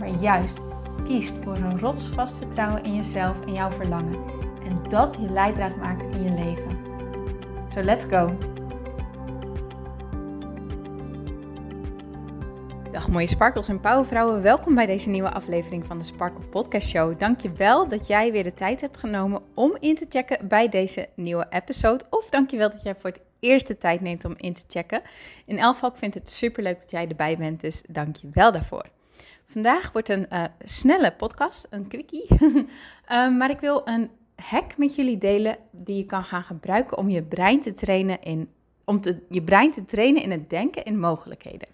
maar juist kiest voor een rotsvast vertrouwen in jezelf en jouw verlangen. En dat je leidraad maakt in je leven. So let's go! Dag mooie sparkles en powervrouwen, welkom bij deze nieuwe aflevering van de Sparkle Podcast Show. Dankjewel dat jij weer de tijd hebt genomen om in te checken bij deze nieuwe episode. Of dankjewel dat jij voor het eerst de tijd neemt om in te checken. In elk geval, ik vind het super leuk dat jij erbij bent, dus dankjewel daarvoor. Vandaag wordt een uh, snelle podcast, een quickie. um, maar ik wil een hack met jullie delen die je kan gaan gebruiken om je brein te trainen in, om te, je brein te trainen in het denken in mogelijkheden.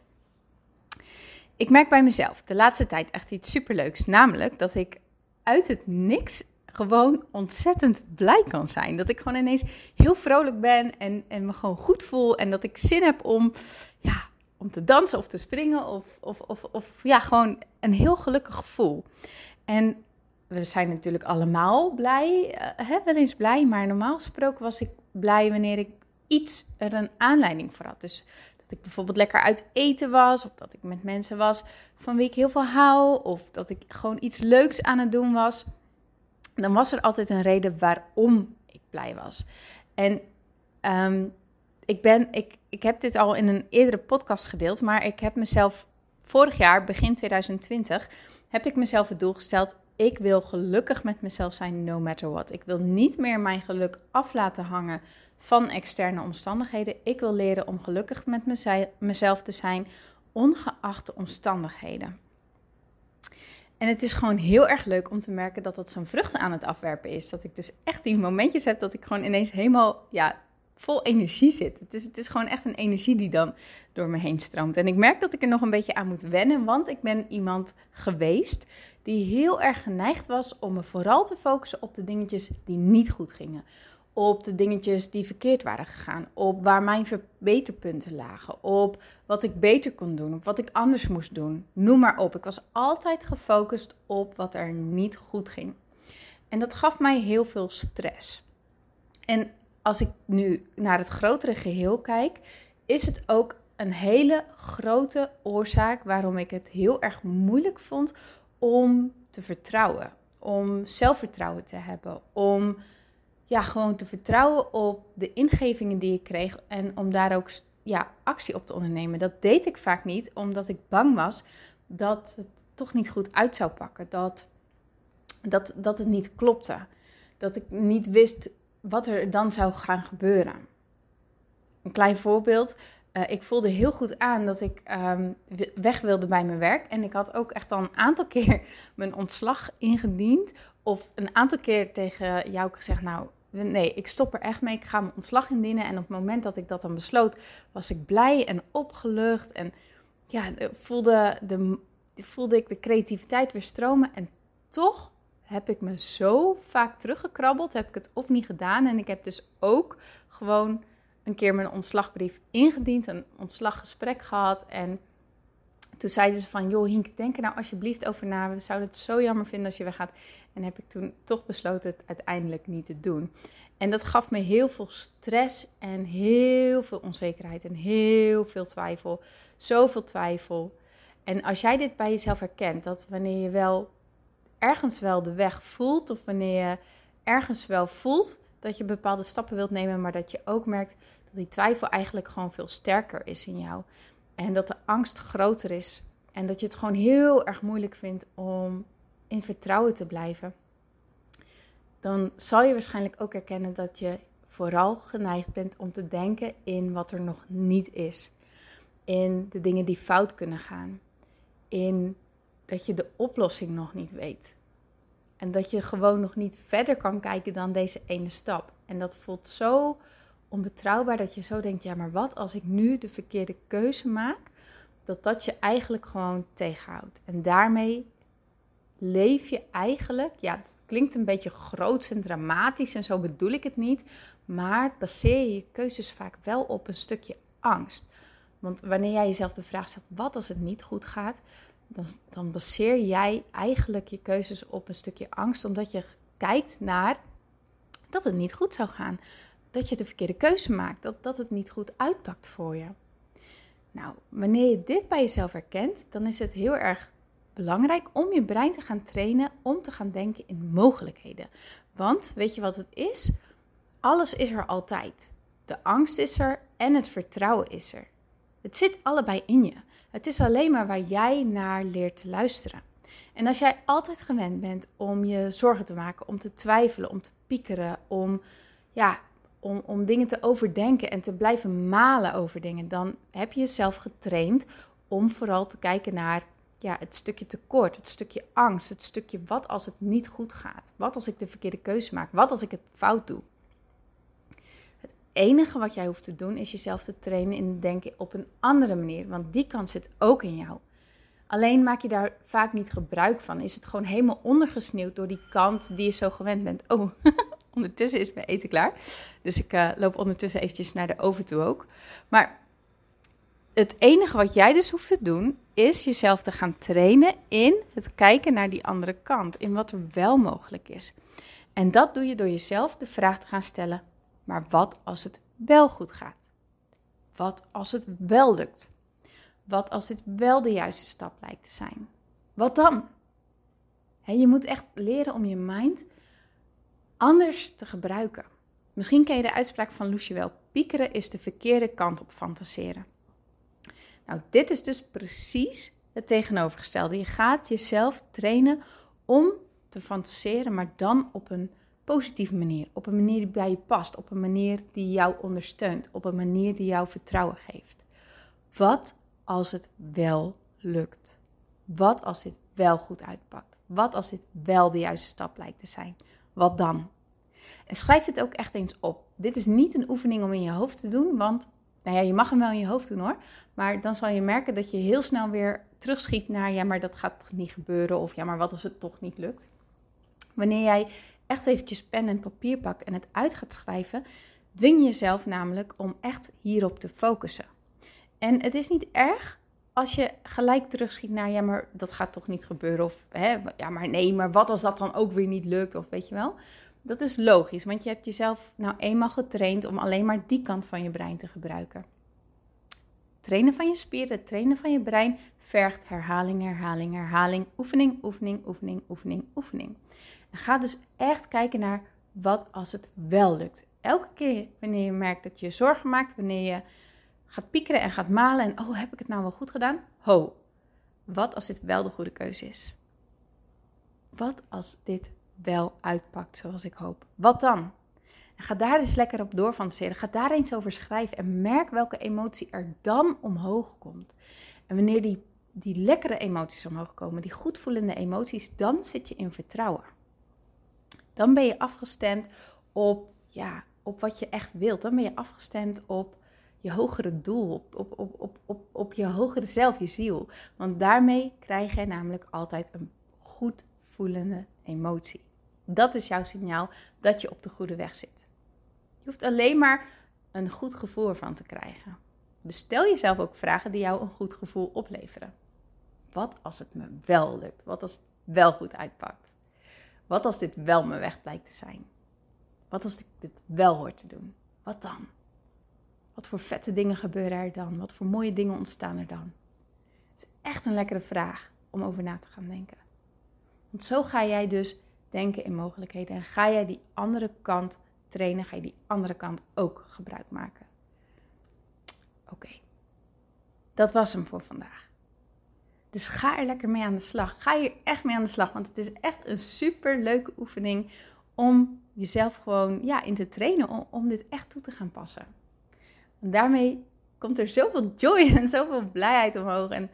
Ik merk bij mezelf de laatste tijd echt iets superleuks, namelijk dat ik uit het niks gewoon ontzettend blij kan zijn. Dat ik gewoon ineens heel vrolijk ben en, en me gewoon goed voel en dat ik zin heb om ja, om te dansen of te springen. Of, of, of, of ja, gewoon een heel gelukkig gevoel. En we zijn natuurlijk allemaal blij, uh, hè, wel eens blij. Maar normaal gesproken was ik blij wanneer ik iets er een aanleiding voor had. Dus dat ik bijvoorbeeld lekker uit eten was. Of dat ik met mensen was van wie ik heel veel hou. Of dat ik gewoon iets leuks aan het doen was. Dan was er altijd een reden waarom ik blij was. En um, ik, ben, ik, ik heb dit al in een eerdere podcast gedeeld, maar ik heb mezelf vorig jaar, begin 2020, heb ik mezelf het doel gesteld. Ik wil gelukkig met mezelf zijn, no matter what. Ik wil niet meer mijn geluk af laten hangen van externe omstandigheden. Ik wil leren om gelukkig met mezelf te zijn, ongeacht de omstandigheden. En het is gewoon heel erg leuk om te merken dat dat zo'n vruchten aan het afwerpen is. Dat ik dus echt die momentjes heb dat ik gewoon ineens helemaal ja, vol energie zit. Het is, het is gewoon echt een energie die dan door me heen stroomt. En ik merk dat ik er nog een beetje aan moet wennen, want ik ben iemand geweest die heel erg geneigd was om me vooral te focussen op de dingetjes die niet goed gingen. Op de dingetjes die verkeerd waren gegaan. Op waar mijn verbeterpunten lagen. Op wat ik beter kon doen. Op wat ik anders moest doen. Noem maar op. Ik was altijd gefocust op wat er niet goed ging. En dat gaf mij heel veel stress. En als ik nu naar het grotere geheel kijk, is het ook een hele grote oorzaak waarom ik het heel erg moeilijk vond om te vertrouwen. Om zelfvertrouwen te hebben. Om ja, gewoon te vertrouwen op de ingevingen die ik kreeg en om daar ook ja, actie op te ondernemen. Dat deed ik vaak niet, omdat ik bang was dat het toch niet goed uit zou pakken. Dat, dat, dat het niet klopte. Dat ik niet wist wat er dan zou gaan gebeuren. Een klein voorbeeld. Uh, ik voelde heel goed aan dat ik um, weg wilde bij mijn werk. En ik had ook echt al een aantal keer mijn ontslag ingediend. Of een aantal keer tegen jou gezegd: Nou, nee, ik stop er echt mee. Ik ga mijn ontslag indienen. En op het moment dat ik dat dan besloot, was ik blij en opgelucht. En ja, voelde, de, voelde ik de creativiteit weer stromen. En toch heb ik me zo vaak teruggekrabbeld, heb ik het of niet gedaan. En ik heb dus ook gewoon een keer mijn ontslagbrief ingediend, een ontslaggesprek gehad. En toen zeiden ze van, joh Hink, denk er nou alsjeblieft over na. We zouden het zo jammer vinden als je weggaat. En heb ik toen toch besloten het uiteindelijk niet te doen. En dat gaf me heel veel stress en heel veel onzekerheid en heel veel twijfel. Zoveel twijfel. En als jij dit bij jezelf herkent, dat wanneer je wel ergens wel de weg voelt, of wanneer je ergens wel voelt dat je bepaalde stappen wilt nemen, maar dat je ook merkt dat die twijfel eigenlijk gewoon veel sterker is in jou. En dat de angst groter is. En dat je het gewoon heel erg moeilijk vindt om in vertrouwen te blijven. Dan zal je waarschijnlijk ook erkennen dat je vooral geneigd bent om te denken in wat er nog niet is. In de dingen die fout kunnen gaan. In dat je de oplossing nog niet weet. En dat je gewoon nog niet verder kan kijken dan deze ene stap. En dat voelt zo onbetrouwbaar dat je zo denkt: ja, maar wat als ik nu de verkeerde keuze maak? dat dat je eigenlijk gewoon tegenhoudt. En daarmee leef je eigenlijk, ja, het klinkt een beetje groots en dramatisch en zo bedoel ik het niet, maar baseer je je keuzes vaak wel op een stukje angst. Want wanneer jij jezelf de vraag stelt, wat als het niet goed gaat, dan, dan baseer jij eigenlijk je keuzes op een stukje angst, omdat je kijkt naar dat het niet goed zou gaan. Dat je de verkeerde keuze maakt, dat, dat het niet goed uitpakt voor je. Nou, wanneer je dit bij jezelf herkent, dan is het heel erg belangrijk om je brein te gaan trainen om te gaan denken in mogelijkheden. Want weet je wat het is? Alles is er altijd. De angst is er en het vertrouwen is er. Het zit allebei in je. Het is alleen maar waar jij naar leert te luisteren. En als jij altijd gewend bent om je zorgen te maken, om te twijfelen, om te piekeren, om, ja, om, om dingen te overdenken en te blijven malen over dingen, dan heb je jezelf getraind om vooral te kijken naar ja, het stukje tekort, het stukje angst, het stukje wat als het niet goed gaat? Wat als ik de verkeerde keuze maak? Wat als ik het fout doe? Enige wat jij hoeft te doen is jezelf te trainen in denken op een andere manier, want die kant zit ook in jou. Alleen maak je daar vaak niet gebruik van. Is het gewoon helemaal ondergesneeuwd door die kant die je zo gewend bent. Oh, ondertussen is mijn eten klaar. Dus ik uh, loop ondertussen eventjes naar de oven toe ook. Maar het enige wat jij dus hoeft te doen, is jezelf te gaan trainen in het kijken naar die andere kant, in wat er wel mogelijk is. En dat doe je door jezelf de vraag te gaan stellen: maar wat als het wel goed gaat? Wat als het wel lukt? Wat als dit wel de juiste stap lijkt te zijn? Wat dan? je moet echt leren om je mind anders te gebruiken. Misschien ken je de uitspraak van Lucie wel: piekeren is de verkeerde kant op fantaseren. Nou, dit is dus precies het tegenovergestelde. Je gaat jezelf trainen om te fantaseren, maar dan op een positieve manier. Op een manier die bij je past. Op een manier die jou ondersteunt. Op een manier die jou vertrouwen geeft. Wat als het wel lukt? Wat als dit wel goed uitpakt? Wat als dit wel de juiste stap lijkt te zijn? Wat dan? En schrijf dit ook echt eens op. Dit is niet een oefening om in je hoofd te doen, want nou ja, je mag hem wel in je hoofd doen hoor. Maar dan zal je merken dat je heel snel weer terugschiet naar ja, maar dat gaat toch niet gebeuren. Of ja, maar wat als het toch niet lukt? Wanneer jij echt eventjes pen en papier pakt en het uit gaat schrijven, dwing jezelf namelijk om echt hierop te focussen. En het is niet erg als je gelijk terugschiet naar ja, maar dat gaat toch niet gebeuren. Of hè, ja, maar nee, maar wat als dat dan ook weer niet lukt? Of weet je wel. Dat is logisch, want je hebt jezelf nou eenmaal getraind om alleen maar die kant van je brein te gebruiken. Trainen van je spieren, trainen van je brein vergt herhaling, herhaling, herhaling, oefening, oefening, oefening, oefening, oefening. En ga dus echt kijken naar wat als het wel lukt. Elke keer wanneer je merkt dat je je zorgen maakt, wanneer je gaat piekeren en gaat malen en oh, heb ik het nou wel goed gedaan? Ho, wat als dit wel de goede keuze is? Wat als dit wel uitpakt zoals ik hoop. Wat dan? Ga daar eens lekker op doorfantaseren. Ga daar eens over schrijven en merk welke emotie er dan omhoog komt. En wanneer die, die lekkere emoties omhoog komen, die goedvoelende emoties, dan zit je in vertrouwen. Dan ben je afgestemd op, ja, op wat je echt wilt. Dan ben je afgestemd op je hogere doel, op, op, op, op, op, op je hogere zelf, je ziel. Want daarmee krijg je namelijk altijd een goed voelende emotie. Dat is jouw signaal dat je op de goede weg zit. Je hoeft alleen maar een goed gevoel ervan te krijgen. Dus stel jezelf ook vragen die jou een goed gevoel opleveren. Wat als het me wel lukt? Wat als het wel goed uitpakt? Wat als dit wel mijn weg blijkt te zijn? Wat als ik dit wel hoor te doen? Wat dan? Wat voor vette dingen gebeuren er dan? Wat voor mooie dingen ontstaan er dan? Het is echt een lekkere vraag om over na te gaan denken. Want zo ga jij dus denken in mogelijkheden en ga jij die andere kant trainen, ga je die andere kant ook gebruik maken. Oké, dat was hem voor vandaag. Dus ga er lekker mee aan de slag. Ga hier echt mee aan de slag, want het is echt een super leuke oefening om jezelf gewoon ja, in te trainen, om, om dit echt toe te gaan passen. En daarmee komt er zoveel joy en zoveel blijheid omhoog. En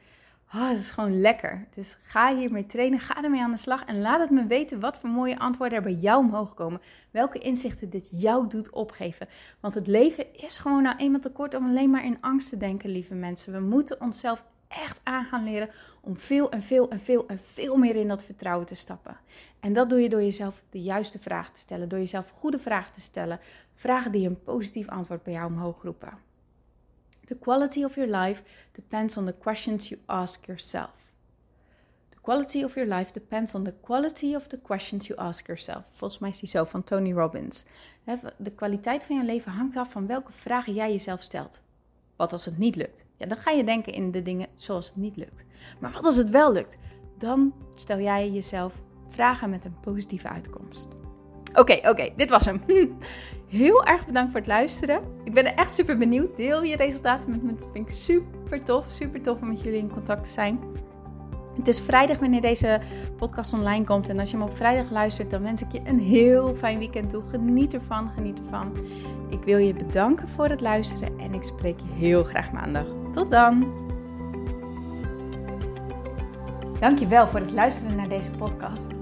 Oh, dat is gewoon lekker. Dus ga hiermee trainen, ga ermee aan de slag en laat het me weten wat voor mooie antwoorden er bij jou omhoog komen. Welke inzichten dit jou doet opgeven. Want het leven is gewoon nou eenmaal te kort om alleen maar in angst te denken, lieve mensen. We moeten onszelf echt aan gaan leren om veel en veel en veel en veel meer in dat vertrouwen te stappen. En dat doe je door jezelf de juiste vragen te stellen, door jezelf goede vragen te stellen. Vragen die een positief antwoord bij jou omhoog roepen. The quality of your life depends on the questions you ask yourself. The quality of your life depends on the quality of the questions you ask yourself. Volgens mij is die zo van Tony Robbins. De kwaliteit van je leven hangt af van welke vragen jij jezelf stelt. Wat als het niet lukt? Ja, dan ga je denken in de dingen zoals het niet lukt. Maar wat als het wel lukt? Dan stel jij jezelf vragen met een positieve uitkomst. Oké, oké, dit was hem. Heel erg bedankt voor het luisteren. Ik ben echt super benieuwd. Deel je resultaten met me. Dat vind ik super tof. Super tof om met jullie in contact te zijn. Het is vrijdag wanneer deze podcast online komt. En als je hem op vrijdag luistert, dan wens ik je een heel fijn weekend toe. Geniet ervan, geniet ervan. Ik wil je bedanken voor het luisteren en ik spreek je heel graag maandag. Tot dan! Dankjewel voor het luisteren naar deze podcast.